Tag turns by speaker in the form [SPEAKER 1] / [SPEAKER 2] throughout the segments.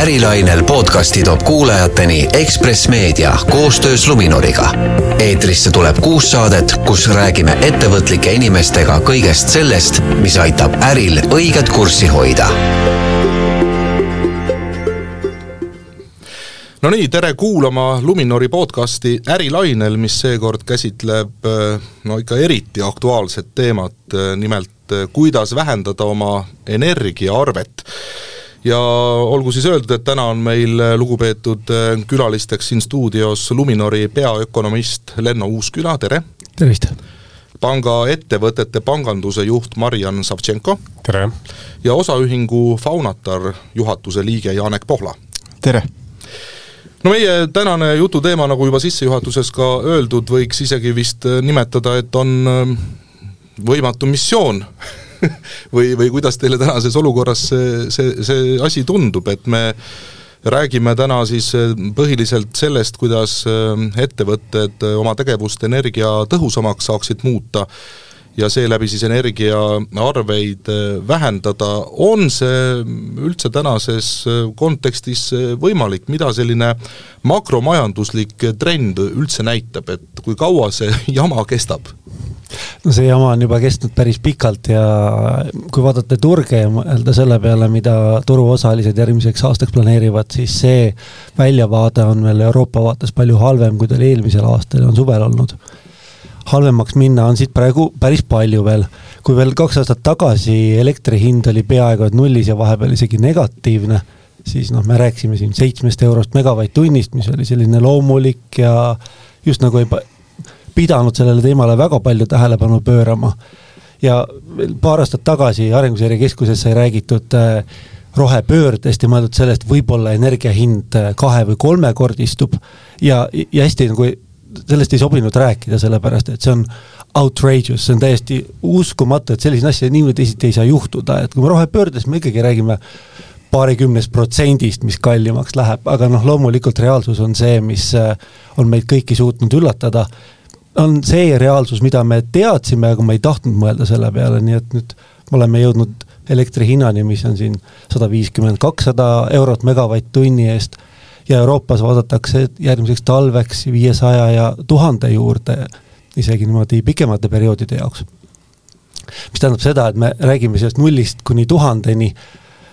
[SPEAKER 1] ärilainel podcasti toob kuulajateni Ekspress Meedia koostöös Luminoriga. eetrisse tuleb kuus saadet, kus räägime ettevõtlike inimestega kõigest sellest, mis aitab äril õiget kurssi hoida
[SPEAKER 2] no nii, tere kuulama Luminori podcasti Ärilainel, mis seekord käsitleb no ikka eriti aktuaalset teemat, nimelt kuidas vähendada oma energiaarvet ja olgu siis öeldud, et täna on meil lugupeetud külalisteks siin stuudios Luminori peaökonomist Lenno Uusküla, tere!
[SPEAKER 3] tervist!
[SPEAKER 2] panga ettevõtete panganduse juht Marjan Savtšenko.
[SPEAKER 4] tere!
[SPEAKER 2] ja osaühingu Faunatar juhatuse liige Janek Pohla.
[SPEAKER 4] tere!
[SPEAKER 2] no meie tänane jututeema, nagu juba sissejuhatuses ka öeldud, võiks isegi vist nimetada, et on võimatu missioon või, või kuidas teile tänases olukorras see, see, see asi tundub, et me räägime täna siis põhiliselt sellest, kuidas ettevõtted oma tegevust energiatõhusamaks saaksid muuta ja seeläbi siis energiaarveid vähendada, on see üldse tänases kontekstis võimalik, mida selline makromajanduslik trend üldse näitab, et kui kaua see jama kestab?
[SPEAKER 3] no see jama on juba kestnud päris pikalt ja kui vaadata turge ja mõelda selle peale, mida turuosalised järgmiseks aastaks planeerivad, siis see väljavaade on veel Euroopa vaates palju halvem, kui ta oli eelmisel aastal ja on suvel olnud. Halvemaks minna on siit praegu päris palju veel. kui veel kaks aastat tagasi elektri hind oli peaaegu et nullis ja vahepeal isegi negatiivne, siis noh, me rääkisime siin seitsmest eurost megavatt-tunnist, mis oli selline loomulik ja just nagu ei pidanud sellele teemale väga palju tähelepanu pöörama. ja veel paar aastat tagasi Arenguseire Keskuses sai räägitud äh, rohepöördest ja mõeldud sellest, võib-olla energia hind äh, kahe- või kolmekordistub ja, ja hästi nagu sellest ei sobinud rääkida, sellepärast et see on outrageous, see on täiesti uskumatu, et selliseid asju nii või teisiti ei saa juhtuda, et kui me rohepöördest, me ikkagi räägime paarikümnest protsendist, mis kallimaks läheb, aga noh, loomulikult reaalsus on see, mis äh, on meid kõiki suutnud üllatada on see reaalsus, mida me teadsime, aga me ei tahtnud mõelda selle peale, nii et nüüd me oleme jõudnud elektri hinnani, mis on siin sada viiskümmend, kakssada eurot megavatt-tunni eest ja Euroopas vaadatakse järgmiseks talveks viiesaja ja tuhande juurde, isegi niimoodi pikemate perioodide jaoks. mis tähendab seda, et me räägime sellest nullist kuni tuhandeni,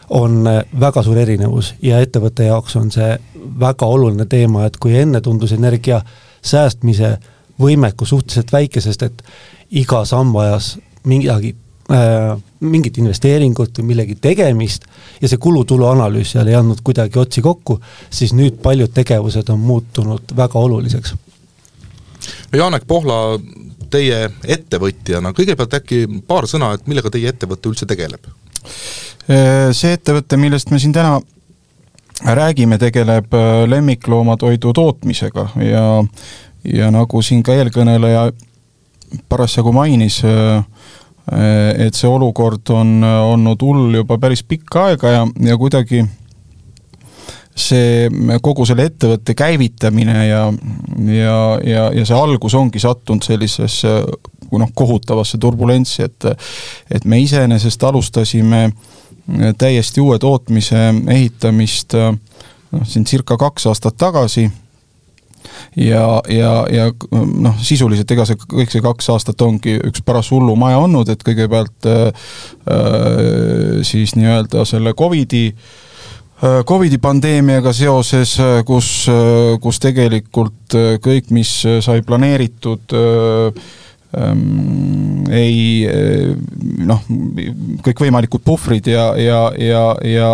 [SPEAKER 3] on väga suur erinevus ja ettevõtte jaoks on see väga oluline teema, et kui enne tundus energia säästmise võimekus suhteliselt väike, sest et iga samm vajas midagi äh,, mingit investeeringut või millegi tegemist ja see kulu-tulu analüüs seal ei andnud kuidagi otsi kokku, siis nüüd paljud tegevused on muutunud väga oluliseks.
[SPEAKER 2] Janek Pohla, teie ettevõtjana, kõigepealt äkki paar sõna, et millega teie ettevõte üldse tegeleb?
[SPEAKER 4] Äh, see ettevõte, millest me siin täna räägime, tegeleb äh, lemmikloomatoidu tootmisega ja ja nagu siin ka eelkõneleja parasjagu mainis, äh, et see olukord on olnud hull juba päris pikka aega ja, ja kuidagi see, kogu selle ettevõtte käivitamine ja, ja, ja, ja see algus ongi sattunud sellisesse noh, kohutavasse turbulentsi, et et me iseenesest alustasime täiesti uue tootmise ehitamist noh, siin circa kaks aastat tagasi ja, ja, ja noh, sisuliselt ega see kõik see kaks aastat ongi üks paras hullumaja olnud, et kõigepealt äh, äh siis nii-öelda selle Covidi äh, Covidi pandeemiaga seoses, äh, kus, kus tegelikult kõik, mis sai planeeritud äh, ei eh, noh, kõikvõimalikud puhvrid ja, ja, ja, ja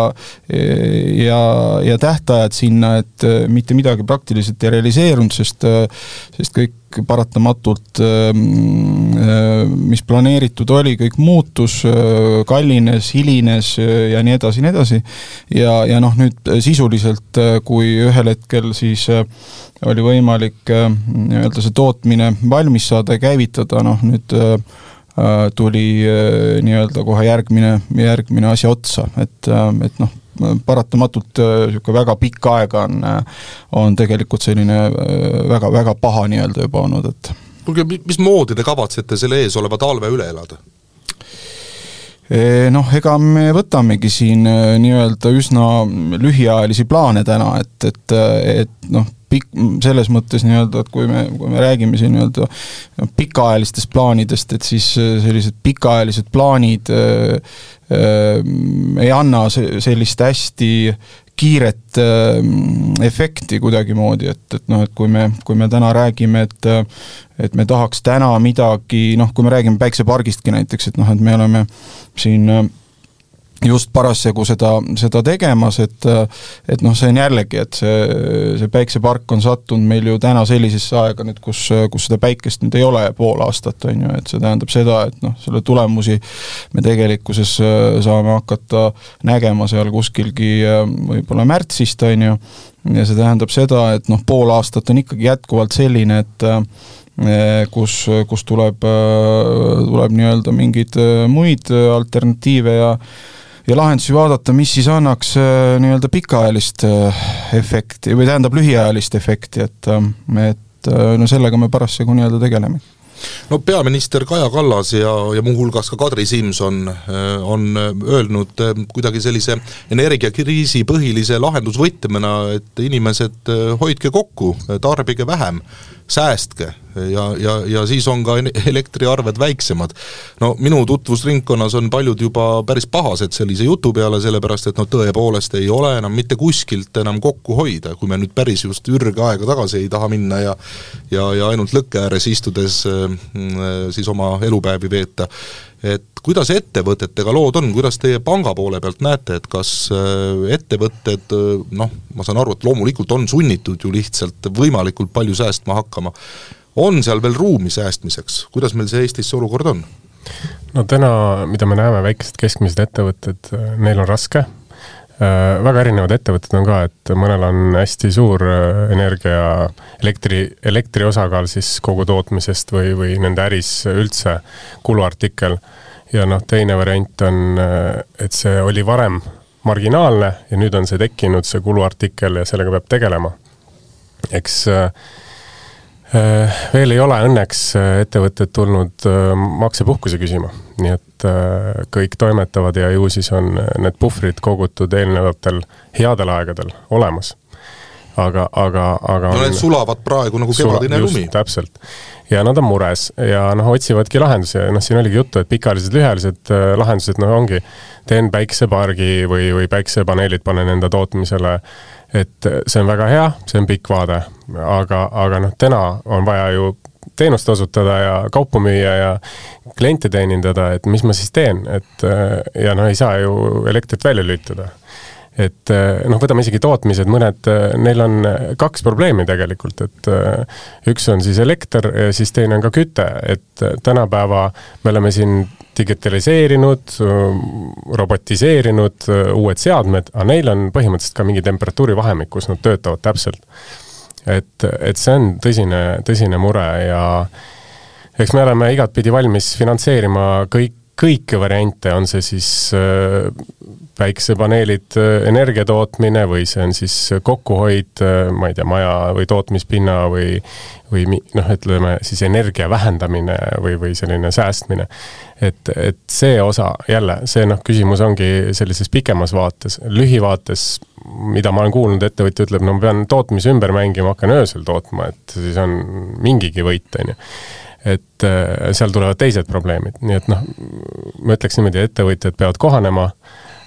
[SPEAKER 4] ja, ja tähtajad sinna, et mitte midagi praktiliselt ei realiseerunud, sest sest kõik paratamatult, mis planeeritud oli, kõik muutus, kallines, hilines ja nii edasi, nii edasi. ja, ja noh, nüüd sisuliselt, kui ühel hetkel siis oli võimalik nii-öelda see tootmine valmis saada ja käivitada, noh nüüd tuli nii-öelda kohe järgmine, järgmine asi otsa, et, et noh, paratamatult niisugune väga pikka aega on, on tegelikult selline väga, väga paha nii-öelda juba olnud, et
[SPEAKER 2] kuulge, mismoodi te kavatsete selle ees oleva talve üle elada?
[SPEAKER 4] noh, ega me võtamegi siin nii-öelda üsna lühiajalisi plaane täna, et, et, et noh, pikk, selles mõttes nii-öelda, et kui me, kui me räägime siin nii-öelda pikaajalistest plaanidest, et siis sellised pikaajalised plaanid äh, äh, ei anna sellist hästi kiiret äh, efekti kuidagimoodi, et, et noh, et kui me, kui me täna räägime, et et me tahaks täna midagi, noh, kui me räägime päiksepargistki näiteks, et noh, et me oleme siin äh, just parasjagu seda, seda tegemas, et et noh, see on jällegi, et see, see päiksepark on sattunud meil ju täna sellisesse aega nüüd, kus, kus seda päikest nüüd ei ole pool aastat, on ju, et see tähendab seda, et noh, selle tulemusi me tegelikkuses äh, saame hakata nägema seal kuskilgi äh, võib-olla märtsist, on ju, ja see tähendab seda, et noh, pool aastat on ikkagi jätkuvalt selline, et äh, kus, kus tuleb, tuleb nii-öelda mingeid muid alternatiive ja ja lahendusi vaadata, mis siis annaks äh, nii-öelda pikaajalist äh, efekti või tähendab lühiajalist efekti, et, äh, et no sellega me parasjagu nii-öelda tegeleme.
[SPEAKER 2] No peaminister Kaja Kallas ja, ja muuhulgas ka Kadri Simson on öelnud kuidagi sellise energiakriisi põhilise lahendusvõtmena, et inimesed hoidke kokku, tarbige vähem säästke ja, ja, ja siis on ka elektriarved väiksemad. no minu tutvusringkonnas on paljud juba päris pahased sellise jutu peale, sellepärast et noh, tõepoolest ei ole enam mitte kuskilt enam kokku hoida, kui me nüüd päris just ürge aega tagasi ei taha minna ja ja, ja ainult lõkke ääres istudes mm, siis oma elupäevi veeta et kuidas ettevõtetega lood on, kuidas teie panga poole pealt näete, et kas äh, ettevõtted äh, noh, ma saan aru, et loomulikult on sunnitud ju lihtsalt võimalikult palju säästma hakkama, on seal veel ruumi säästmiseks, kuidas meil see Eestis see olukord on?
[SPEAKER 5] no täna, mida me näeme, väikesed keskmised ettevõtted, neil on raske, äh, väga erinevad ettevõtted on ka, et mõnel on hästi suur energia, elektri, elektri osakaal siis kogu tootmisest või, või nende äris üldse kuluartikkel ja noh, teine variant on, et see oli varem marginaalne ja nüüd on see tekkinud, see kuluartikkel ja sellega peab tegelema. eks äh, veel ei ole õnneks ettevõtted tulnud äh, maksepuhkuse küsima, nii et äh, kõik toimetavad ja ju siis on need puhvrid kogutud eelnevatel headel aegadel olemas. aga, aga, aga
[SPEAKER 2] no need sulavad praegu nagu kevadine lumi.
[SPEAKER 5] täpselt ja nad on mures ja noh, otsivadki lahendusi ja noh, siin oligi juttu, et pikaajalised, lühiajalised äh, lahendused, noh ongi, teen päiksepargi või, või päiksepaneelid panen enda tootmisele, et see on väga hea, see on pikk vaade, aga, aga noh, täna on vaja ju teenust osutada ja kaupu müüa ja kliente teenindada, et mis ma siis teen, et äh, ja no ei saa ju elektrit välja lülitada. Et eh, noh, võtame isegi tootmised, mõned, eh, neil on kaks probleemi tegelikult, et eh, üks on siis elekter ja siis teine on ka küte, et tänapäeva me oleme siin digitaliseerinud, robotiseerinud, uued seadmed, aga neil on põhimõtteliselt ka mingi temperatuurivahemik, kus nad töötavad täpselt. et, et see on tõsine, tõsine mure ja eks me oleme igatpidi valmis finantseerima kõik, kõiki variante, on see siis päiksepaneelid, äh, energia tootmine või see on siis kokkuhoid, äh, ma ei tea, maja või tootmispinna või või noh, ütleme siis energia vähendamine või, või selline säästmine. et, et see osa jälle, see noh, küsimus ongi sellises pikemas vaates, lühivaates, mida ma olen kuulnud, ettevõtja ütleb, no ma pean tootmise ümber mängima, hakkan öösel tootma, et siis on mingigi võit, on ju et äh, seal tulevad teised probleemid, nii et noh, ma ütleks niimoodi, ettevõtjad peavad kohanema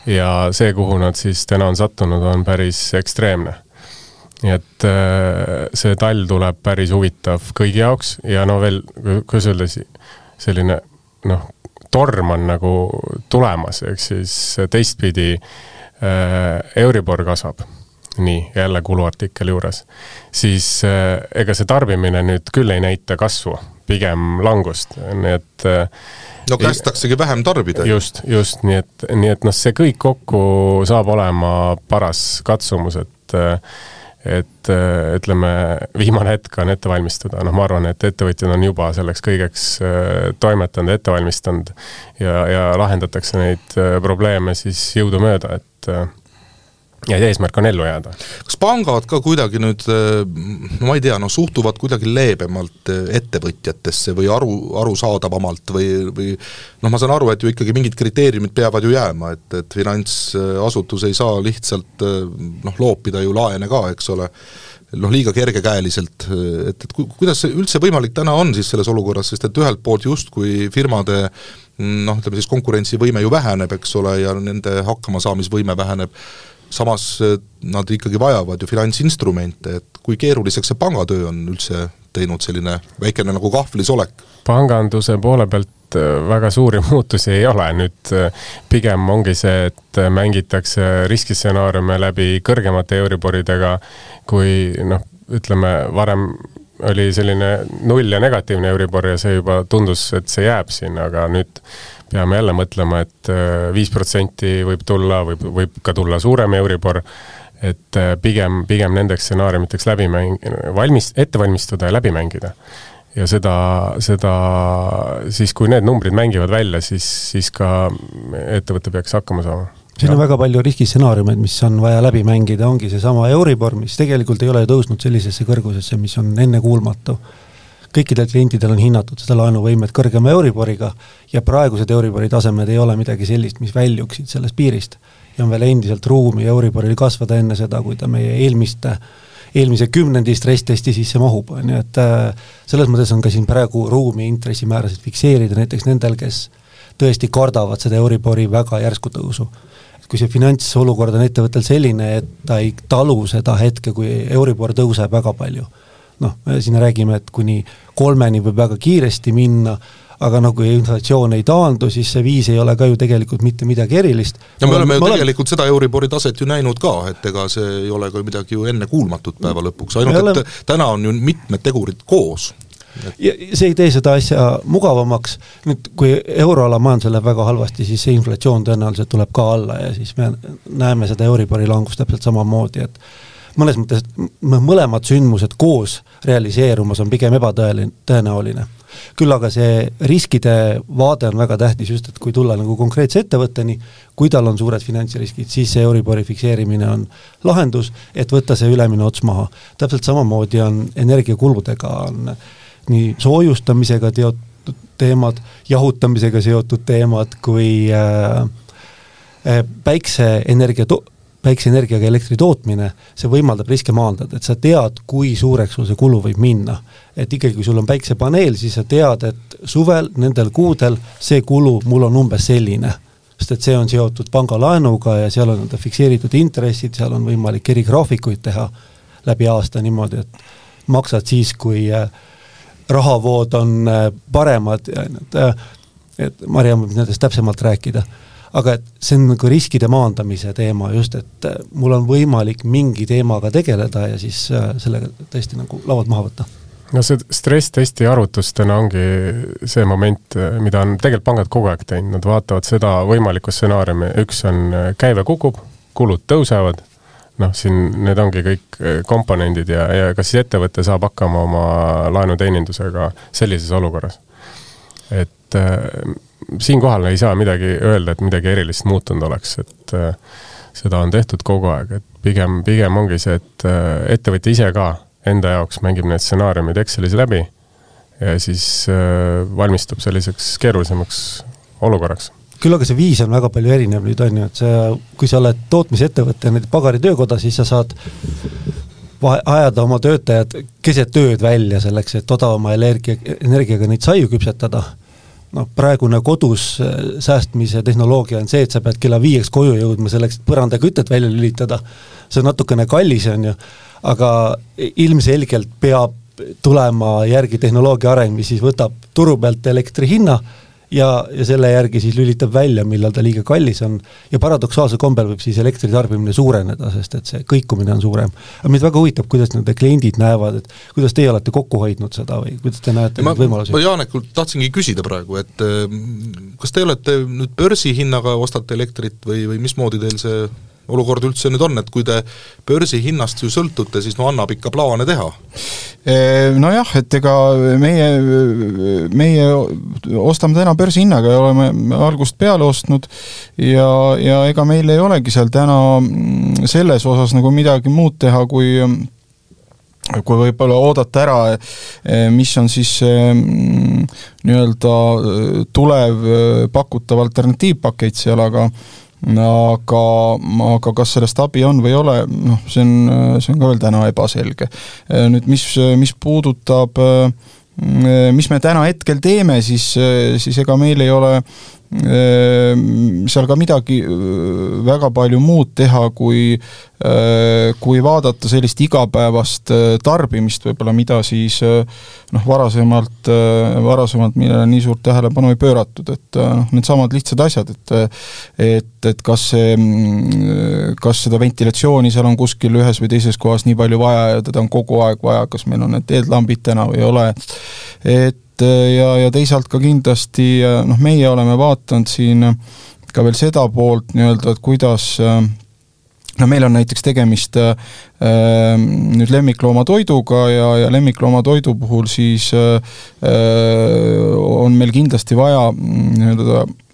[SPEAKER 5] ja see, kuhu nad siis täna on sattunud, on päris ekstreemne. nii et äh, see talv tuleb päris huvitav kõigi jaoks ja no veel, kuidas öelda, selline noh, torm on nagu tulemas, ehk siis teistpidi äh, Euribor kasvab. Nii, jälle kuluartikkel juures, siis ega see tarbimine nüüd küll ei näita kasvu, pigem langust, nii et äh,
[SPEAKER 2] no kästaksegi vähem tarbida.
[SPEAKER 5] just, just, nii et, nii et noh, see kõik kokku saab olema paras katsumus, et et ütleme, viimane hetk on ette valmistada, noh, ma arvan, et ettevõtjad on juba selleks kõigeks toimetanud, ette valmistanud ja, ja lahendatakse neid probleeme siis jõudumööda, et ja eesmärk on ellu jääda.
[SPEAKER 2] kas pangad ka kuidagi nüüd, no ma ei tea, noh suhtuvad kuidagi leebemalt ettevõtjatesse või aru, arusaadavamalt või, või noh, ma saan aru, et ju ikkagi mingid kriteeriumid peavad ju jääma, et, et finantsasutus ei saa lihtsalt noh, loopida ju laene ka, eks ole, noh, liiga kergekäeliselt, et, et ku-, kuidas see üldse võimalik täna on siis selles olukorras, sest et ühelt poolt justkui firmade noh, ütleme siis konkurentsivõime ju väheneb, eks ole, ja nende hakkamasaamisvõime väheneb, samas eh, nad ikkagi vajavad ju finantsinstrumente, et kui keeruliseks see pangatöö on üldse teinud selline väikene nagu kahvlis olek?
[SPEAKER 5] panganduse poole pealt eh, väga suuri muutusi ei ole, nüüd eh, pigem ongi see, et mängitakse riskistsenaariume läbi kõrgemate Euriboridega, kui noh, ütleme varem oli selline null ja negatiivne Euribor ja see juba tundus, et see jääb sinna, aga nüüd peame jälle mõtlema et, et äh, viis protsenti võib tulla, võib, võib ka tulla suurem Euribor, et äh, pigem, pigem nendeks stsenaariumiteks läbi mäng-, valmis, ette valmistuda ja läbi mängida. ja seda, seda siis, kui need numbrid mängivad välja, siis, siis ka ettevõte peaks hakkama saama.
[SPEAKER 3] Siin on väga palju riskistsenaariumeid, mis on vaja läbi mängida, ongi seesama Euribor, mis tegelikult ei ole tõusnud sellisesse kõrgusesse, mis on ennekuulmatu kõikidel klientidel on hinnatud seda laenuvõimet kõrgema Euriboriga ja praegused Euribori tasemed ei ole midagi sellist, mis väljuksid sellest piirist. ja on veel endiselt ruumi Euriboril kasvada enne seda, kui ta meie eelmiste, eelmise kümnendi stress-testi sisse mahub, on ju, et äh, selles mõttes on ka siin praegu ruumi intressimäärasid fikseerida näiteks nendel, kes tõesti kardavad seda Euribori väga järsku tõusu kui see finantsolukord on ettevõttel selline, et ta ei talu seda hetke, kui Euribor tõuseb väga palju noh, siin räägime, et kuni kolmeni võib väga kiiresti minna, aga no kui inflatsioon ei taandu, siis see viis ei ole ka ju tegelikult mitte midagi erilist.
[SPEAKER 2] ja me oleme ju tegelikult seda Euribori taset ju näinud ka, et ega see ei ole ka midagi ju ennekuulmatut päeva lõpuks, ainult oleme... et täna on ju mitmed tegurid koos
[SPEAKER 3] ja see ei tee seda asja mugavamaks, nüüd kui euroala majandusel läheb väga halvasti, siis see inflatsioon tõenäoliselt tuleb ka alla ja siis me näeme seda Euribori langust täpselt samamoodi, et mõnes mõttes mõlemad sündmused koos realiseerumas on pigem ebatõeline, tõenäoline. küll aga see riskide vaade on väga tähtis just, et kui tulla nagu konkreetse ettevõtteni, kui tal on suured finantsriskid, siis see Euribori fikseerimine on lahendus, et võtta see ülemine ots maha. täpselt samamoodi on energiakuludega, on nii soojustamisega teotud teemad, jahutamisega seotud teemad, kui äh, äh päikseenergia to-, päikseenergiaga elektri tootmine, see võimaldab riske maandada, et sa tead, kui suureks sul see kulu võib minna. et ikkagi, kui sul on päiksepaneel, siis sa tead, et suvel, nendel kuudel, see kulu mul on umbes selline. sest et see on seotud pangalaenuga ja seal on nii-öelda fikseeritud intressid, seal on võimalik erigraafikuid teha läbi aasta niimoodi, et maksad siis, kui äh, rahavood on äh, paremad ja et, äh, et Mariann võib nendest täpsemalt rääkida aga et see on nagu riskide maandamise teema just, et äh, mul on võimalik mingi teemaga tegeleda ja siis äh, sellega tõesti nagu lauad maha võtta.
[SPEAKER 5] No see stress-testi arvutustena ongi see moment, äh, mida on tegelikult pangad kogu aeg teinud, nad vaatavad seda võimalikku stsenaariumi, üks on käive kukub, kulud tõusevad, noh, siin need ongi kõik komponendid ja, ja kas siis ettevõte saab hakkama oma laenuteenindusega sellises olukorras. et siinkohal ei saa midagi öelda, et midagi erilist muutunud oleks, et äh, seda on tehtud kogu aeg, et pigem, pigem ongi see, et äh, ettevõtja ise ka enda jaoks mängib need stsenaariumid Excelis läbi ja siis äh, valmistub selliseks keerulisemaks olukorraks.
[SPEAKER 3] Küll aga see viis on väga palju erinev nüüd, on ju, et sa, kui sa oled tootmisettevõte, näiteks pagaritöökoda, siis sa saad vahe, ajada oma töötajad keset ööd välja selleks, et odavama energia, energiaga neid saiu küpsetada noh, praegune kodus äh, säästmise tehnoloogia on see, et sa pead kella viieks koju jõudma selleks, et põrandakütet välja lülitada, see on natukene kallis, on ju, aga ilmselgelt peab tulema järgi tehnoloogia areng, mis siis võtab turu pealt elektri hinna ja, ja selle järgi siis lülitab välja, millal ta liiga kallis on, ja paradoksaalsel kombel võib siis elektri tarbimine suureneda, sest et see kõikumine on suurem. aga mind väga huvitab, kuidas nende kliendid näevad, et kuidas teie olete kokku hoidnud seda või kuidas te näete
[SPEAKER 2] neid võimalusi? ma Jaanekult tahtsingi küsida praegu, et äh, kas te olete nüüd börsihinnaga, ostate elektrit või, või mismoodi teil see olukord üldse nüüd on, et kui te börsihinnast ju sõltute, siis no annab ikka plaane teha?
[SPEAKER 4] Nojah, et ega meie, meie ostame täna börsihinnaga ja oleme algusest peale ostnud ja, ja ega meil ei olegi seal täna selles osas nagu midagi muud teha, kui kui võib-olla oodata ära, mis on siis mm, nii-öelda tulev pakutav alternatiivpakett seal, aga aga, aga kas sellest abi on või ei ole, noh, see on, see on ka veel täna ebaselge. nüüd mis, mis puudutab mis me täna hetkel teeme, siis, siis ega meil ei ole Ehm, seal ka midagi väga palju muud teha, kui, kui vaadata sellist igapäevast tarbimist võib-olla, mida siis noh, varasemalt, varasemalt millele nii suurt tähelepanu ei pööratud, et noh, needsamad lihtsad asjad, et et, et kas see, kas seda ventilatsiooni seal on kuskil ühes või teises kohas nii palju vaja ja teda on kogu aeg vaja, kas meil on need LED-lambid täna või ei ole, et ja, ja teisalt ka kindlasti äh, noh, meie oleme vaadanud siin ka veel seda poolt nii-öelda, et kuidas äh, no meil on näiteks tegemist äh, nüüd lemmikloomatoiduga ja, ja lemmikloomatoidu puhul siis äh, on meil kindlasti vaja mm, nii-öelda Äh,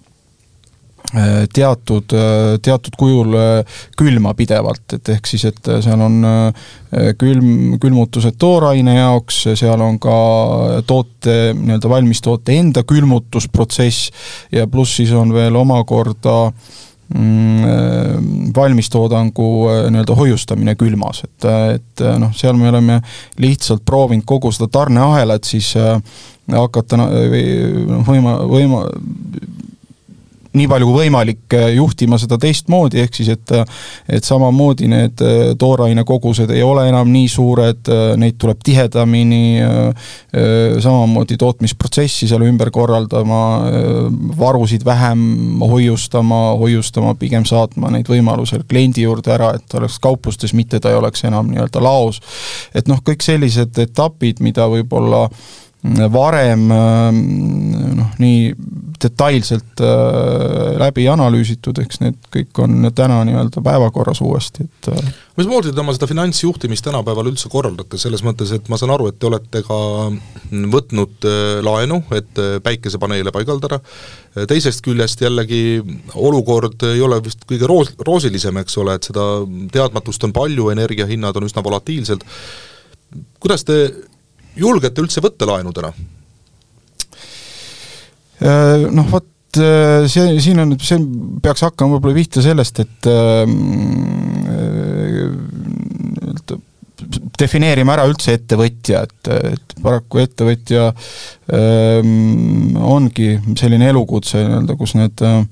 [SPEAKER 4] teatud, äh, teatud kujul äh, külma pidevalt, et ehk siis, et seal on külm, külmutused tooraine jaoks, seal on ka toote, nii-öelda valmistoote enda külmutusprotsess ja pluss siis on veel omakorda mm, valmistoodangu nii-öelda hoiustamine külmas, et, et noh, seal me oleme lihtsalt proovinud kogu seda tarneahelat siis hakata või noh, võima, võima, nii palju kui võimalik äh, juhtima seda teistmoodi, ehk siis et äh, et samamoodi need äh, tooraine kogused ei ole enam nii suured, neid tuleb tihedamini, samamoodi tootmisprotsessi seal ümber korraldama, varusid vähem hoiustama, hoiustama, pigem saatma neid võimalusel kliendi juurde ära, et oleks kauplustes, mitte ta ei oleks enam nii-öelda laos. et noh, kõik sellised etapid, mida võib-olla varem noh, nii detailselt äh, läbi analüüsitud, eks need kõik on täna nii-öelda päevakorras uuesti, et äh,
[SPEAKER 2] mismoodi te oma seda finantsjuhtimist tänapäeval üldse korraldate, selles mõttes, et ma saan aru, et te olete ka võtnud äh, laenu, et päikesepaneele paigaldada, teisest küljest jällegi olukord ei ole vist kõige roos-, roosilisem, eks ole, et seda teadmatust on palju, energiahinnad on üsna volatiilsed, kuidas te julgete üldse võtta laenu täna?
[SPEAKER 4] Äh, noh, vot äh, see, siin on, see peaks hakkama võib-olla pihta sellest, et nii-öelda äh, defineerime ära üldse ettevõtja, et, et paraku ettevõtja ähm, ongi selline elukutse nii-öelda, kus need äh,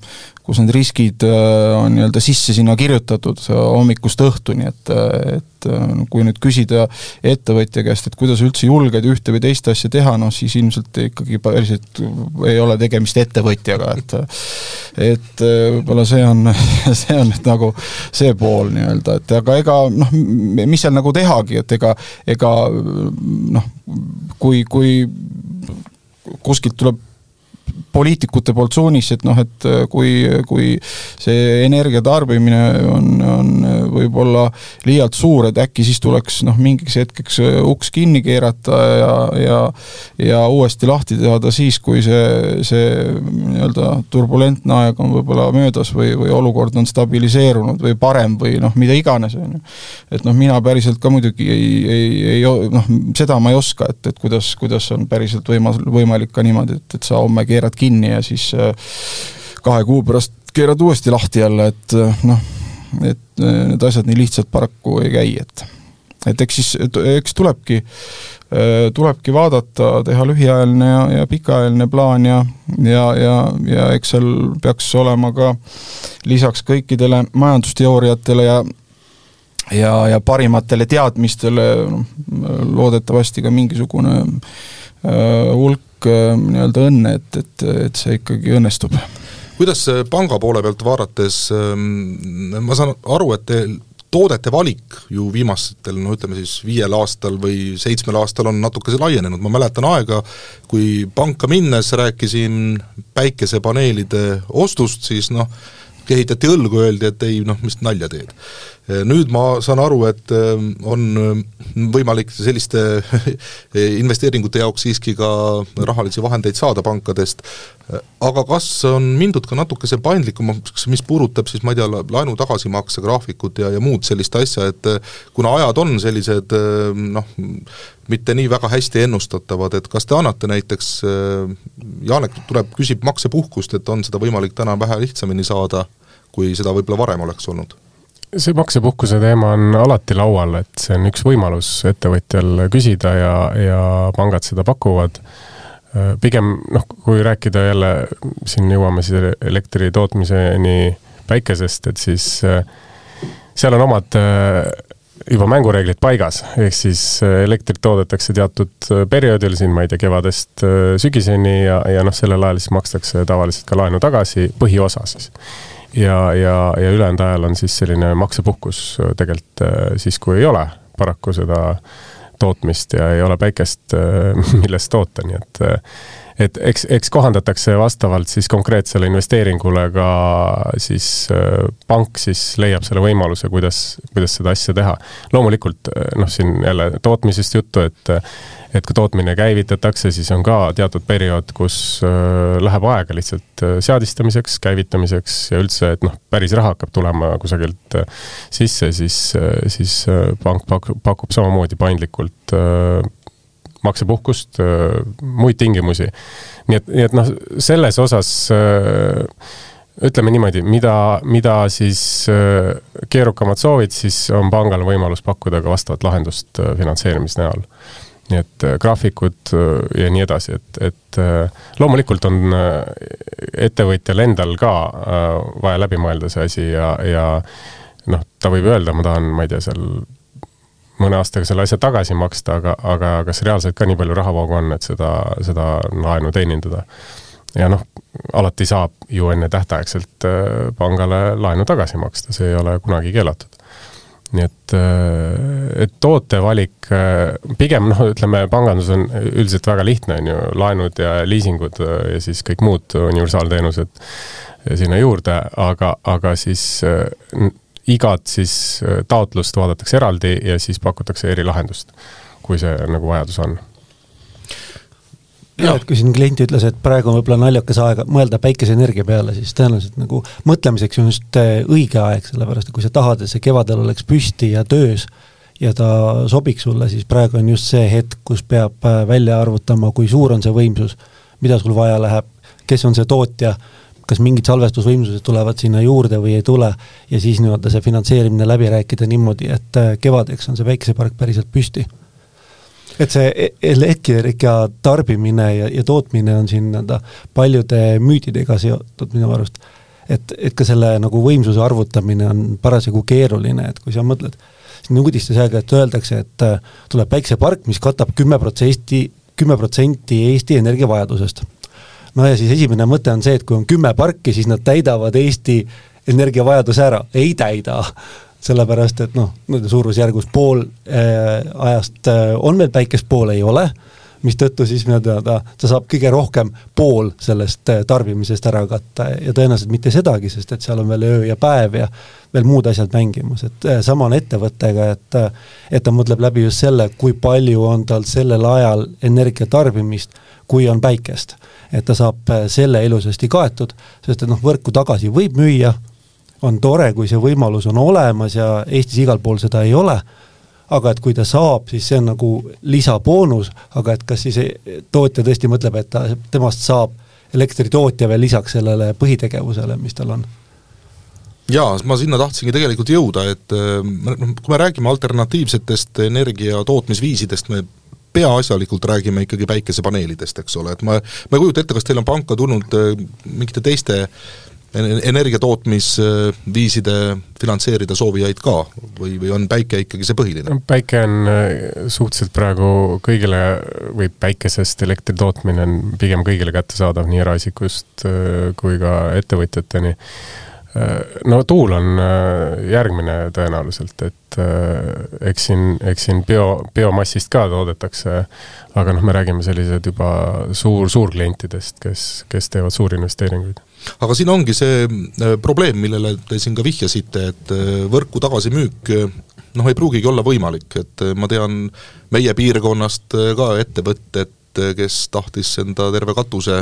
[SPEAKER 4] kus need riskid äh, on nii-öelda sisse sinna kirjutatud hommikust õhtuni, et, et äh, kui nüüd küsida ettevõtja käest, et kuidas üldse julged ühte või teist asja teha, noh siis ilmselt ikkagi päriselt ei ole tegemist ettevõtjaga, et et äh, võib-olla see on, see on nüüd nagu see pool nii-öelda, et aga ega noh, mis seal nagu tehagi, et ega, ega noh, kui, kui kuskilt tuleb poliitikute poolt suunis, et noh, et äh, kui, kui see energia tarbimine on, on võib-olla liialt suur, et äkki siis tuleks noh, mingiks hetkeks äh, uks kinni keerata ja, ja ja uuesti lahti teha ta siis, kui see, see nii-öelda turbulentne aeg on võib-olla möödas või, või olukord on stabiliseerunud või parem või noh, mida iganes, on ju. et noh, mina päriselt ka muidugi ei, ei, ei noh, seda ma ei oska, et, et kuidas, kuidas on päriselt võima-, võimalik ka niimoodi, et, et sa homme keerad kinni ja siis äh, kahe kuu pärast keerad uuesti lahti jälle, et äh, noh, et äh, need asjad nii lihtsalt paraku ei käi, et et eks siis, eks tulebki, tulebki vaadata, teha lühiajaline ja, ja pikaajaline plaan ja, ja, ja, ja eks seal peaks olema ka lisaks kõikidele majandusteooriatele ja ja, ja parimatele teadmistele noh, loodetavasti ka mingisugune hulk hulk äh, nii-öelda õnne, et, et, et see ikkagi õnnestub.
[SPEAKER 2] kuidas panga poole pealt vaadates, ähm, ma saan aru, et teil toodete valik ju viimastel no ütleme siis viiel aastal või seitsmel aastal on natukese laienenud, ma mäletan aega, kui panka minnes rääkisin päikesepaneelide ostust, siis noh, kehitati õlgu, öeldi, et ei noh, mis nalja teed. Nüüd ma saan aru, et on võimalik selliste investeeringute jaoks siiski ka rahalisi vahendeid saada pankadest, aga kas on mindud ka natukese paindlikumaks, mis puudutab siis ma ei tea, laenu tagasimakse graafikut ja, ja muud sellist asja, et kuna ajad on sellised noh, mitte nii väga hästi ennustatavad, et kas te annate näiteks, Janek tuleb, küsib maksepuhkust, et on seda võimalik täna vähe lihtsamini saada, kui seda võib-olla varem oleks olnud?
[SPEAKER 5] See maksepuhkuse teema on alati laual, et see on üks võimalus ettevõtjal küsida ja, ja pangad seda pakuvad. pigem noh, kui rääkida jälle, siin jõuame siis elektri tootmiseni päikesest, et siis seal on omad juba mängureeglid paigas, ehk siis elektrit toodetakse teatud perioodil, siin ma ei tea, kevadest sügiseni ja, ja noh, sellel ajal siis makstakse tavaliselt ka laenu tagasi, põhiosa siis ja, ja, ja ülejäänud ajal on siis selline maksepuhkus tegelikult äh, siis, kui ei ole paraku seda tootmist ja ei ole päikest, äh, millest toota, nii et äh, et eks, eks kohandatakse vastavalt siis konkreetsele investeeringule ka siis pank siis leiab selle võimaluse, kuidas, kuidas seda asja teha. loomulikult noh, siin jälle tootmisest juttu, et et kui tootmine käivitatakse, siis on ka teatud periood, kus äh, läheb aega lihtsalt äh, seadistamiseks, käivitamiseks ja üldse, et noh, päris raha hakkab tulema kusagilt äh, sisse, siis, siis pank pakub, pakub samamoodi paindlikult maksepuhkust, muid tingimusi. nii et, nii et noh, selles osas ütleme niimoodi, mida, mida siis keerukamad soovid, siis on pangal võimalus pakkuda ka vastavat lahendust finantseerimise näol nii et graafikud ja nii edasi, et, et loomulikult on ettevõtjal endal ka vaja läbi mõelda see asi ja, ja noh, ta võib öelda, ma tahan, ma ei tea, seal mõne aastaga selle asja tagasi maksta, aga, aga kas reaalselt ka nii palju rahavoogu on, et seda, seda laenu teenindada? ja noh, alati saab ju enne tähtaegselt pangale laenu tagasi maksta, see ei ole kunagi keelatud nii et, äh, et tootevalik, äh, pigem noh, ütleme, pangandus on üldiselt väga lihtne, on ju, laenud ja liisingud äh, ja siis kõik muud universaalteenused sinna juurde, aga, aga siis igat siis taotlust vaadatakse eraldi ja siis pakutakse erilahendust, kui see nagu vajadus on.
[SPEAKER 3] Ja et kui siin klient ütles, et praegu on võib-olla naljakas aeg mõelda päikeseenergia peale, siis tõenäoliselt nagu mõtlemiseks on just äh, õige aeg, sellepärast et kui sa tahad, et see kevadel oleks püsti ja töös ja ta sobiks sulle, siis praegu on just see hetk, kus peab äh, välja arvutama, kui suur on see võimsus, mida sul vaja läheb, kes on see tootja, kas mingid salvestusvõimsused tulevad sinna juurde või ei tule, ja siis nii-öelda see finantseerimine läbi rääkida niimoodi, et äh, kevadeks on see päikesepark päriselt püsti et see e-, elektrika tarbimine ja, ja tootmine on siin nii-öelda paljude müüdidega seotud minu arust. et, et ka selle nagu võimsuse arvutamine on parasjagu keeruline, et kui sa mõtled, siin uudistes aeg-ajalt öeldakse, et äh, tuleb päiksepark, mis katab kümme protsenti, kümme protsenti Eesti energiavajadusest. No ja siis esimene mõte on see, et kui on kümme parki, siis nad täidavad Eesti energiavajaduse ära, ei täida. Sellepärast et noh, suurusjärgus pool äh, ajast äh, on meil päikest, pool ei ole, mistõttu siis nii-öelda ta saab kõige rohkem pool sellest äh, tarbimisest ära katta ja tõenäoliselt mitte sedagi, sest et seal on veel öö ja päev ja veel muud asjad mängimas, et sama on ettevõttega, et et ta mõtleb läbi just selle, kui palju on tal sellel ajal energia tarbimist, kui on päikest. et ta saab selle ilusasti kaetud, sest et noh, võrku tagasi võib müüa, on tore, kui see võimalus on olemas ja Eestis igal pool seda ei ole, aga et kui ta saab, siis see on nagu lisaboonus, aga et kas siis tootja tõesti mõtleb, et ta, temast saab elektritootja veel lisaks sellele põhitegevusele, mis tal on?
[SPEAKER 2] jaa, ma sinna tahtsingi tegelikult jõuda, et noh, kui me räägime alternatiivsetest energia tootmisviisidest, me peaasjalikult räägime ikkagi päikesepaneelidest, eks ole, et ma, ma ei kujuta ette, kas teil on panka tulnud äh, mingite teiste energiatootmisviiside finantseerida soovijaid ka või, või on päike ikkagi see põhiline?
[SPEAKER 5] päike on äh, suhteliselt praegu kõigile või päikesest elektri tootmine on pigem kõigile kättesaadav nii eraisikust äh, kui ka ettevõtjateni. Äh, no tuul on järgmine tõenäoliselt, et eks siin, eks siin bio, biomassist ka toodetakse, aga noh, me räägime sellised juba suur, suurklientidest, kes, kes teevad suuri investeeringuid
[SPEAKER 2] aga siin ongi see äh, probleem, millele te siin ka vihjasite, et äh, võrku tagasimüük noh, ei pruugigi olla võimalik, et ma tean meie piirkonnast ka ettevõtet, kes tahtis enda terve katuse,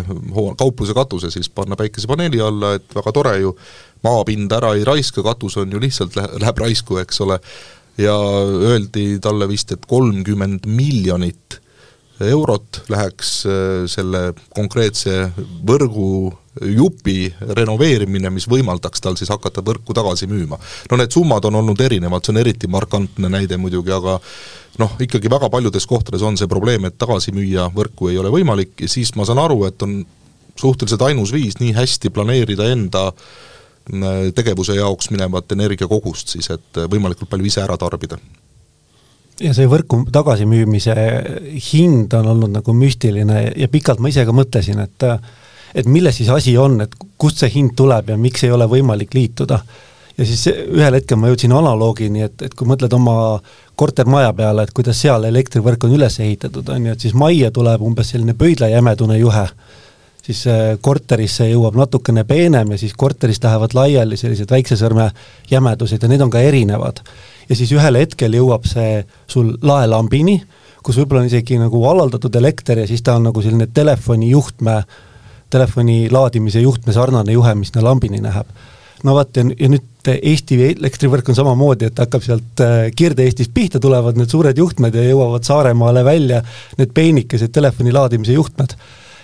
[SPEAKER 2] kaupluse katuse siis panna päikesepaneeli alla, et väga tore ju, maapinda ära ei raiska, katus on ju lihtsalt, läheb raisku, eks ole, ja öeldi talle vist, et kolmkümmend miljonit eurot läheks äh, selle konkreetse võrgu jupi renoveerimine, mis võimaldaks tal siis hakata võrku tagasi müüma. no need summad on olnud erinevad, see on eriti markantne näide muidugi, aga noh, ikkagi väga paljudes kohtades on see probleem, et tagasi müüa võrku ei ole võimalik ja siis ma saan aru, et on suhteliselt ainus viis nii hästi planeerida enda äh, tegevuse jaoks minevat energiakogust siis, et võimalikult palju ise ära tarbida
[SPEAKER 3] ja see võrku tagasimüümise hind on olnud nagu müstiline ja pikalt ma ise ka mõtlesin, et et milles siis asi on, et kust see hind tuleb ja miks ei ole võimalik liituda. ja siis ühel hetkel ma jõudsin analoogini, et, et kui mõtled oma kortermaja peale, et kuidas seal elektrivõrk on üles ehitatud, on ju, et siis majja tuleb umbes selline pöidlajämedune juhe, siis korterisse jõuab natukene peenem ja siis korterist lähevad laiali sellised väikse sõrme jämedused ja need on ka erinevad ja siis ühel hetkel jõuab see sul laelambini, kus võib-olla on isegi nagu alaldatud elekter ja siis ta on nagu selline telefoni juhtme, telefoni laadimise juhtme sarnane juhe, mis sinna lambini läheb. no vot, ja, ja nüüd Eesti elektrivõrk on samamoodi, et hakkab sealt äh, Kirde-Eestist pihta, tulevad need suured juhtmed ja jõuavad Saaremaale välja, need peenikesed telefoni laadimise juhtmed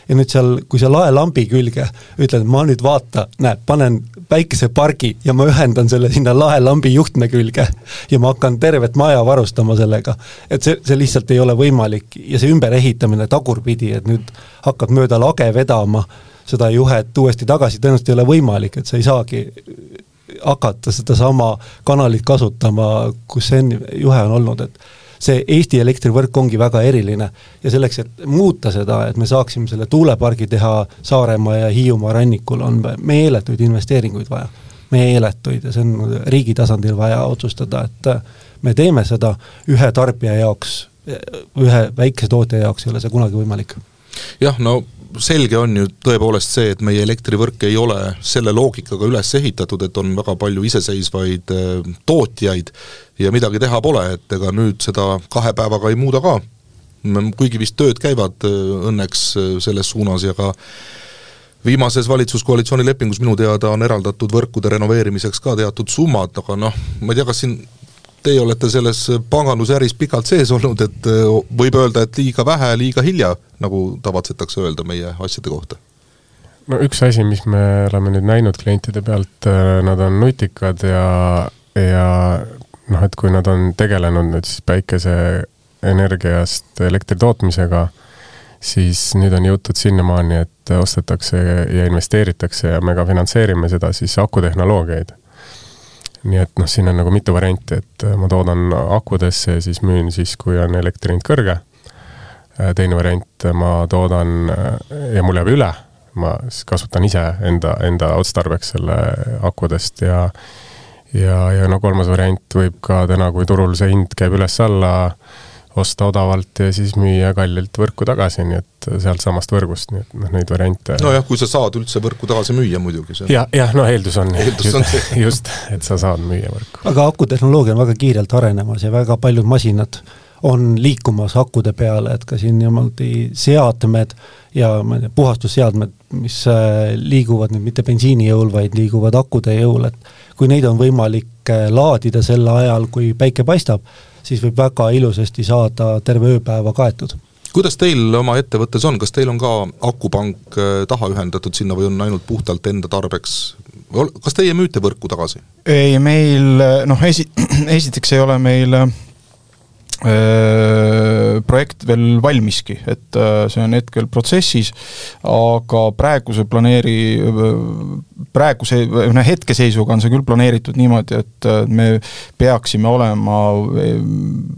[SPEAKER 3] ja nüüd seal, kui sa laelambi külge ütled, ma nüüd vaata, näe, panen päikesepargi ja ma ühendan selle sinna laelambi juhtme külge ja ma hakkan tervet maja varustama sellega. et see, see lihtsalt ei ole võimalik ja see ümberehitamine tagurpidi, et nüüd hakkad mööda lage vedama seda juhet uuesti tagasi, tõenäoliselt ei ole võimalik, et sa ei saagi hakata sedasama kanalit kasutama, kus see juhe on olnud, et see Eesti elektrivõrk ongi väga eriline ja selleks, et muuta seda, et me saaksime selle tuulepargi teha Saaremaa ja Hiiumaa rannikul, on meeletuid investeeringuid vaja. meeletuid ja see on riigi tasandil vaja otsustada, et me teeme seda ühe tarbija jaoks, ühe väikese tootja jaoks ei ole see kunagi võimalik.
[SPEAKER 2] jah, no selge on ju tõepoolest see, et meie elektrivõrk ei ole selle loogikaga üles ehitatud, et on väga palju iseseisvaid äh, tootjaid ja midagi teha pole, et ega nüüd seda kahe päevaga ei muuda ka. kuigi vist tööd käivad äh, õnneks äh, selles suunas ja ka viimases valitsuskoalitsiooni lepingus minu teada on eraldatud võrkude renoveerimiseks ka teatud summad, aga noh, ma ei tea, kas siin teie olete selles pangandusäris pikalt sees olnud, et äh, võib öelda, et liiga vähe, liiga hilja, nagu tavatsetakse öelda meie asjade kohta?
[SPEAKER 5] no üks asi, mis me oleme nüüd näinud klientide pealt, äh, nad on nutikad ja, ja noh, et kui nad on tegelenud nüüd siis päikeseenergiast elektri tootmisega, siis nüüd on jõutud sinnamaani, et ostetakse ja investeeritakse ja me ka finantseerime seda siis akutehnoloogiaid nii et noh, siin on nagu mitu varianti, et äh, ma toodan akudesse ja siis müün siis, kui on elektri hind kõrge. Äh, teine variant, ma toodan äh, ja mul jääb üle, ma siis kasutan ise enda, enda otstarbeks selle akudest ja ja, ja no kolmas variant võib ka täna, kui turul see hind käib üles-alla, osta odavalt ja siis müüa kallilt võrku tagasi, nii et sealtsamast võrgust, nii et noh, neid variante
[SPEAKER 2] nojah, kui sa saad üldse võrku tagasi müüa muidugi.
[SPEAKER 5] ja, jah, no eeldus on, eeldus on just, just, et sa saad müüa võrku.
[SPEAKER 3] aga akutehnoloogia on väga kiirelt arenemas ja väga paljud masinad on liikumas akude peale, et ka siin niimoodi seadmed ja ma ei tea, puhastusseadmed, mis äh, liiguvad nüüd mitte bensiini jõul, vaid liiguvad akude jõul, et kui neid on võimalik äh, laadida sel ajal, kui päike paistab, siis võib väga ilusasti saada terve ööpäeva kaetud
[SPEAKER 2] kuidas teil oma ettevõttes on, kas teil on ka akupank äh, taha ühendatud sinna või on ainult puhtalt enda tarbeks? kas teie müüte võrku tagasi?
[SPEAKER 4] ei, meil noh, esi-, esiteks ei ole meil äh, projekt veel valmiski, et see on hetkel protsessis, aga praeguse planeeri, praeguse, noh hetkeseisuga on see küll planeeritud niimoodi, et me peaksime olema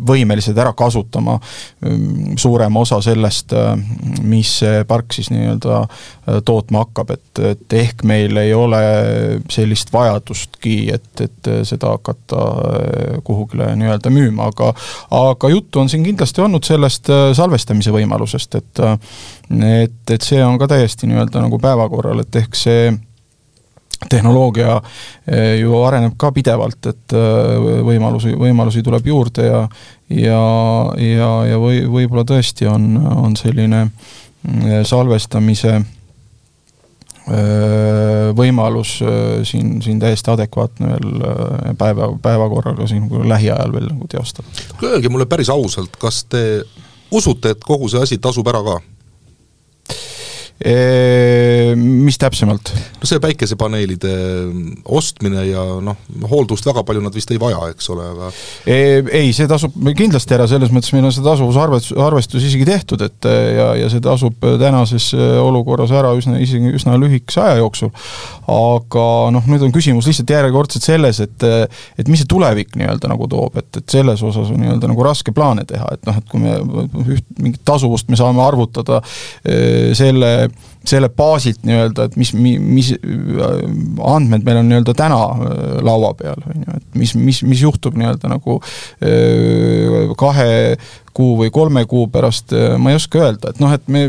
[SPEAKER 4] võimelised ära kasutama suurema osa sellest, mis see park siis nii-öelda tootma hakkab, et, et ehk meil ei ole sellist vajadustki, et, et seda hakata kuhugile nii-öelda müüma, aga aga juttu on siin kindlasti olnud sellest äh, salvestamise võimalusest, et äh, et, et see on ka täiesti nii-öelda nagu päevakorral, et ehk see tehnoloogia ju areneb ka pidevalt, et võimalusi, võimalusi tuleb juurde ja ja, ja, ja või, võib-olla tõesti on, on selline salvestamise võimalus siin, siin täiesti adekvaatne veel päeva, päevakorraga siin lähiajal veel nagu teostada.
[SPEAKER 2] Öelge mulle päris ausalt, kas te usute, et kogu see asi tasub ära ka?
[SPEAKER 4] Mis täpsemalt?
[SPEAKER 2] no see päikesepaneelide ostmine ja noh, hooldust väga palju nad vist ei vaja, eks ole, aga
[SPEAKER 4] ei, see tasub kindlasti ära, selles mõttes meil on see tasuvusarvestus, arvestus isegi tehtud, et ja, ja see tasub tänases olukorras ära üsna, isegi üsna lühikese aja jooksul. aga noh, nüüd on küsimus lihtsalt järjekordselt selles, et et mis see tulevik nii-öelda nagu toob, et, et selles osas on nii-öelda nagu raske plaane teha, et noh, et kui me üht, mingit tasuvust me saame arvutada selle selle baasilt nii-öelda, et mis, mis andmed meil on nii-öelda täna äh, laua peal, on ju, et mis, mis, mis juhtub nii-öelda nagu äh, kahe kuu või kolme kuu pärast, äh, ma ei oska öelda, et noh, et me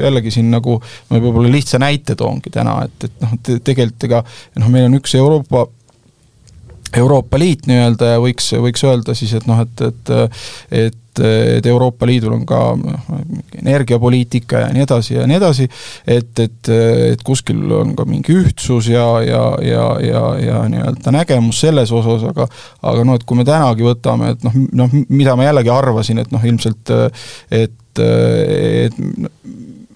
[SPEAKER 4] jällegi siin nagu, ma võib-olla lihtsa näite toongi täna, et, et noh, tegelikult ega noh, meil on üks Euroopa Euroopa Liit nii-öelda ja võiks, võiks öelda siis, et noh, et, et et et Euroopa Liidul on ka noh, energiapoliitika ja nii edasi ja nii edasi, et, et, et kuskil on ka mingi ühtsus ja, ja, ja, ja, ja nii-öelda nägemus selles osas, aga aga noh, et kui me tänagi võtame, et noh, noh, mida ma jällegi arvasin, et noh, ilmselt et, et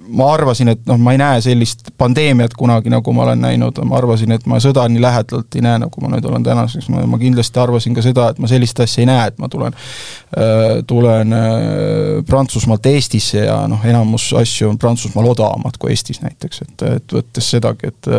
[SPEAKER 4] ma arvasin, et noh, ma ei näe sellist pandeemiat kunagi, nagu ma olen näinud, ma arvasin, et ma sõda nii lähedalt ei näe, nagu ma nüüd olen tänaseks, ma, kindlasti arvasin ka seda, et ma sellist asja ei näe, et ma tulen äh,, tulen äh, Prantsusmaalt Eestisse ja noh, enamus asju on Prantsusmaal odavamad kui Eestis näiteks, et, et võttes sedagi, et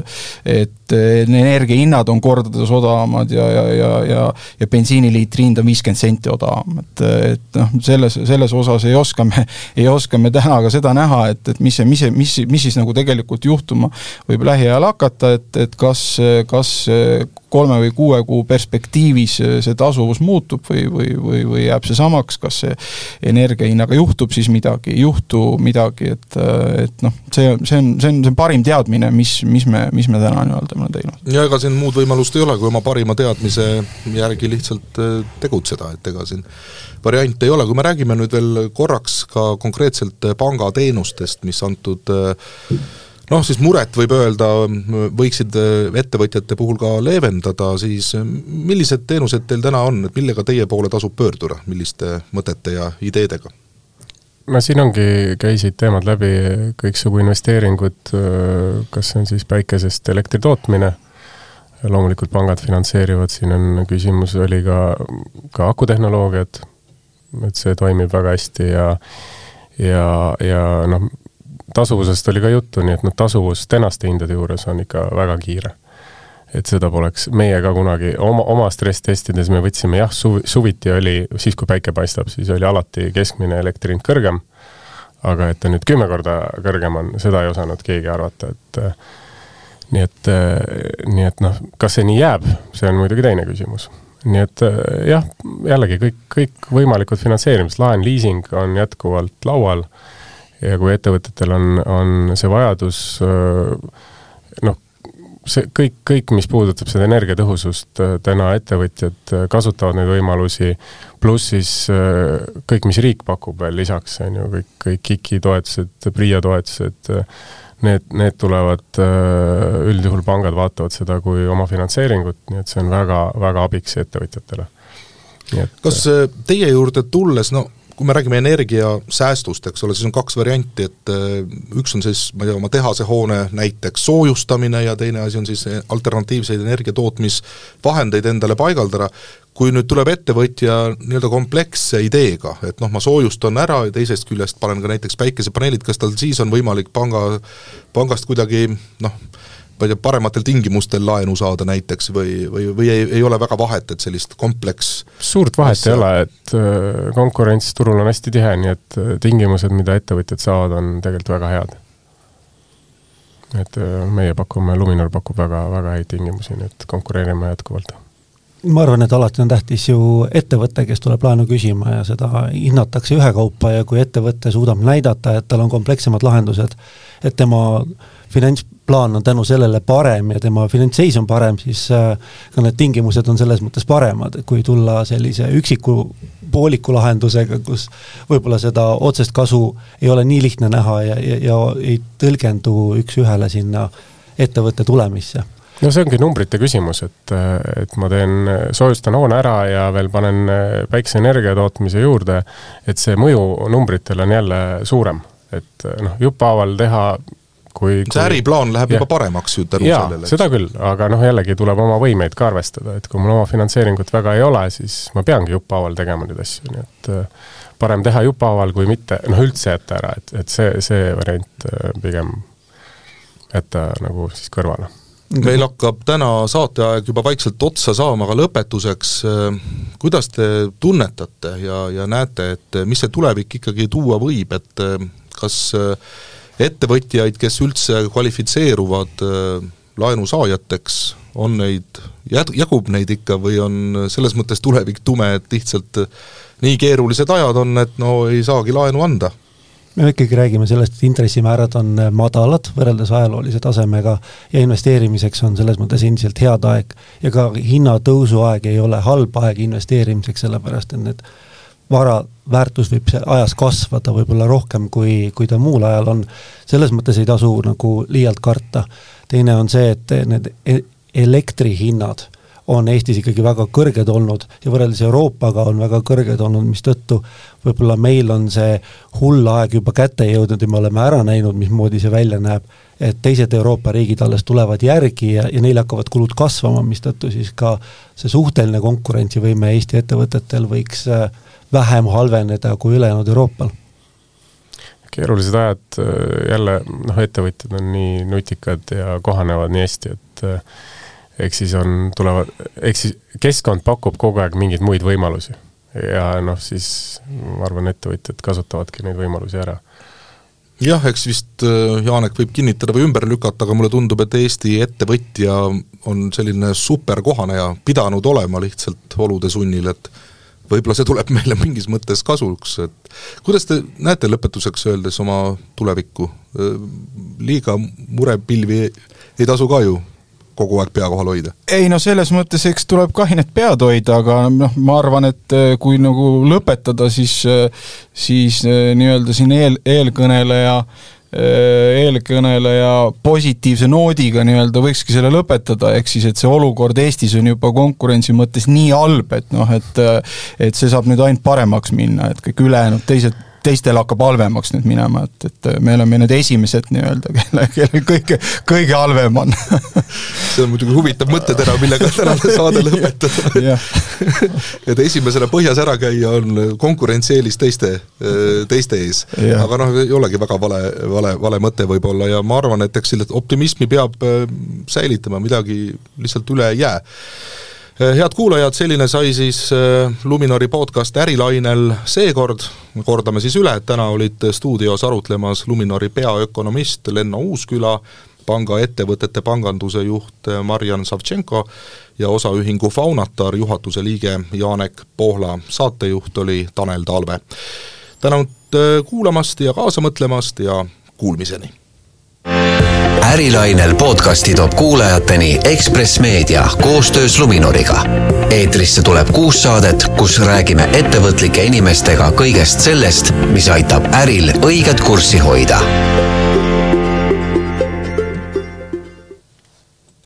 [SPEAKER 4] et energiahinnad on kordades odavamad ja, ja, ja, ja ja bensiiniliitri hind on viiskümmend senti odavam, et, et noh, selles, selles osas ei oska me, ei oska me täna ka seda näha, et, et mis mis see, mis, mis siis nagu tegelikult juhtuma võib lähiajal hakata, et, et kas, kas kolme või kuue kuu perspektiivis see tasuvus muutub või, või, või, või jääb see samaks, kas see energia hinnaga juhtub siis midagi, ei juhtu midagi, et, et noh, see, see on, see on, see on parim teadmine, mis, mis me, mis me täna nii-öelda oleme teinud.
[SPEAKER 2] ja ega siin muud võimalust ei ole, kui oma parima teadmise järgi lihtsalt tegutseda, et ega siin variante ei ole, kui me räägime nüüd veel korraks ka konkreetselt pangateenustest, mis antud noh, siis muret võib öelda, võiksid ettevõtjate puhul ka leevendada, siis millised teenused teil täna on, et millega teie poole tasub pöörduda, milliste mõtete ja ideedega?
[SPEAKER 5] no siin ongi, käisid teemad läbi kõiksugu investeeringud, kas see on siis päikesest elektri tootmine, loomulikult pangad finantseerivad, siin on küsimus, oli ka, ka akutehnoloogiad, et see toimib väga hästi ja ja, ja noh, tasuvusest oli ka juttu, nii et noh, tasuvus tänaste hindade juures on ikka väga kiire. et seda poleks meie ka kunagi, oma, oma stress-testides me võtsime jah, suvi, suviti oli, siis kui päike paistab, siis oli alati keskmine elektri hind kõrgem, aga et ta nüüd kümme korda kõrgem on, seda ei osanud keegi arvata, et nii et, nii et noh, kas see nii jääb, see on muidugi teine küsimus nii et jah, jällegi kõik, kõikvõimalikud finantseerimised, laen, liising on jätkuvalt laual ja kui ettevõtetel on, on see vajadus noh, see kõik, kõik, mis puudutab seda energiatõhusust, täna ettevõtjad kasutavad neid võimalusi, pluss siis kõik, mis riik pakub veel lisaks, on ju, kõik, kõik KIK-i toetused, PRIA toetused, need, need tulevad, üldjuhul pangad vaatavad seda kui oma finantseeringut, nii et see on väga, väga abiks ettevõtjatele.
[SPEAKER 2] kas äh, teie juurde tulles, no kui me räägime energiasäästust, eks ole, siis on kaks varianti, et äh, üks on siis, ma ei tea, oma tehasehoone näiteks soojustamine ja teine asi on siis alternatiivseid energiatootmisvahendeid endale paigaldada, kui nüüd tuleb ettevõtja nii-öelda kompleksse ideega, et noh, ma soojustan ära ja teisest küljest panen ka näiteks päikesepaneelid, kas tal siis on võimalik panga, pangast kuidagi noh, ma ei tea, parematel tingimustel laenu saada näiteks või, või, või ei, ei ole väga vahet, et sellist kompleks
[SPEAKER 5] suurt vahet asja. ei ole, et äh, konkurents turul on hästi tihe, nii et äh, tingimused, mida ettevõtjad saavad, on tegelikult väga head. et äh, meie pakume, Luminor pakub väga, väga häid tingimusi, nii et konkureerime jätkuvalt
[SPEAKER 3] ma arvan, et alati on tähtis ju ettevõte, kes tuleb laenu küsima ja seda hinnatakse ühekaupa ja kui ettevõte suudab näidata, et tal on komplekssemad lahendused, et tema finantsplaan on tänu sellele parem ja tema finantsseis on parem, siis äh, ka need tingimused on selles mõttes paremad, kui tulla sellise üksiku pooliku lahendusega, kus võib-olla seda otsest kasu ei ole nii lihtne näha ja, ja, ja ei tõlgendu üks-ühele sinna ettevõtte tulemisse
[SPEAKER 5] no see ongi numbrite küsimus, et, et ma teen, soojustan hoone ära ja veel panen päikseenergia tootmise juurde, et see mõju numbritel on jälle suurem. et noh, jupphaaval teha kui,
[SPEAKER 2] kui see äriplaan läheb ja, juba paremaks ju tänu sellele.
[SPEAKER 5] seda küll, aga noh, jällegi tuleb oma võimeid ka arvestada, et kui mul oma finantseeringut väga ei ole, siis ma peangi jupphaaval tegema neid asju, nii et parem teha jupphaaval kui mitte, noh üldse jätta ära, et, et see, see variant pigem jätta nagu siis kõrvale
[SPEAKER 2] meil hakkab täna saateaeg juba vaikselt otsa saama, aga lõpetuseks, äh, kuidas te tunnetate ja, ja näete, et mis see tulevik ikkagi tuua võib, et äh, kas äh, ettevõtjaid, kes üldse kvalifitseeruvad laenusaajateks, on neid, jagub neid ikka või on selles mõttes tulevik tume, et lihtsalt nii keerulised ajad on, et no ei saagi laenu anda?
[SPEAKER 3] Me ikkagi räägime sellest, et intressimäärad on äh, madalad võrreldes ajaloolise tasemega ja investeerimiseks on selles mõttes endiselt head aeg. ja ka hinnatõusu aeg ei ole halb aeg investeerimiseks, sellepärast et need vara väärtus võib ajas kasvada võib-olla rohkem, kui, kui ta muul ajal on. selles mõttes ei tasu nagu liialt karta. teine on see, et need e-, elektrihinnad on Eestis ikkagi väga kõrged olnud ja võrreldes Euroopaga on väga kõrged olnud, mistõttu võib-olla meil on see hull aeg juba kätte jõudnud ja me oleme ära näinud, mismoodi see välja näeb, et teised Euroopa riigid alles tulevad järgi ja, ja neil hakkavad kulud kasvama, mistõttu siis ka see suhteline konkurentsivõime Eesti ettevõtetel võiks äh, vähem halveneda kui ülejäänud Euroopal.
[SPEAKER 5] Keerulised ajad äh, jälle, noh, ettevõtjad on nii nutikad ja kohanevad nii hästi, et äh, ehk siis on, tulevad, ehk siis keskkond pakub kogu aeg mingeid muid võimalusi. ja noh, siis ma arvan, ettevõtjad kasutavadki neid võimalusi ära
[SPEAKER 2] jah, eks vist äh, Janek võib kinnitada või ümber lükata, aga mulle tundub, et Eesti ettevõtja on selline superkohaneja, pidanud olema lihtsalt olude sunnil, et võib-olla see tuleb meile mingis mõttes kasuks, et kuidas te näete lõpetuseks öeldes oma tulevikku, äh, liiga murepilvi ei tasu ka ju kogu aeg pea kohal hoida?
[SPEAKER 4] ei no selles mõttes, eks tuleb kahinet pead hoida, aga noh, ma arvan, et eh, kui nagu lõpetada, siis, eh, siis eh, nii-öelda siin eel, eelkõneleja eelkõneleja positiivse noodiga nii-öelda võikski selle lõpetada, ehk siis et see olukord Eestis on juba konkurentsi mõttes nii halb, et noh, et et see saab nüüd ainult paremaks minna, et kõik ülejäänud teised teistel hakkab halvemaks nüüd minema, et, et me oleme nüüd esimesed nii-öelda, kelle, kellel kõige, kõige halvem on.
[SPEAKER 2] See on muidugi huvitav mõttetera, millega tänane saade lõpetada et esimesena põhjas ära käia on konkurentsieelis teiste, teiste ees. aga noh, ei olegi väga vale, vale, vale mõte võib-olla ja ma arvan, et eks selle optimismi peab äh, säilitama, midagi lihtsalt üle ei jää head kuulajad, selline sai siis eh, Luminori podcast Ärilainel seekord, kordame siis üle, et täna olid stuudios arutlemas Luminori peaökonomist Lenno Uusküla, panga ettevõtete panganduse juht eh, Marjan Savtšenko ja osaühingu Faunatar juhatuse liige Janek Pohla, saatejuht oli Tanel Talve. tänud kuulamast ja kaasa mõtlemast ja kuulmiseni!
[SPEAKER 1] Ärilainel podcasti toob kuulajateni Ekspress Meedia koostöös Luminoriga. eetrisse tuleb kuus saadet, kus räägime ettevõtlike inimestega kõigest sellest, mis aitab äril õiget kurssi hoida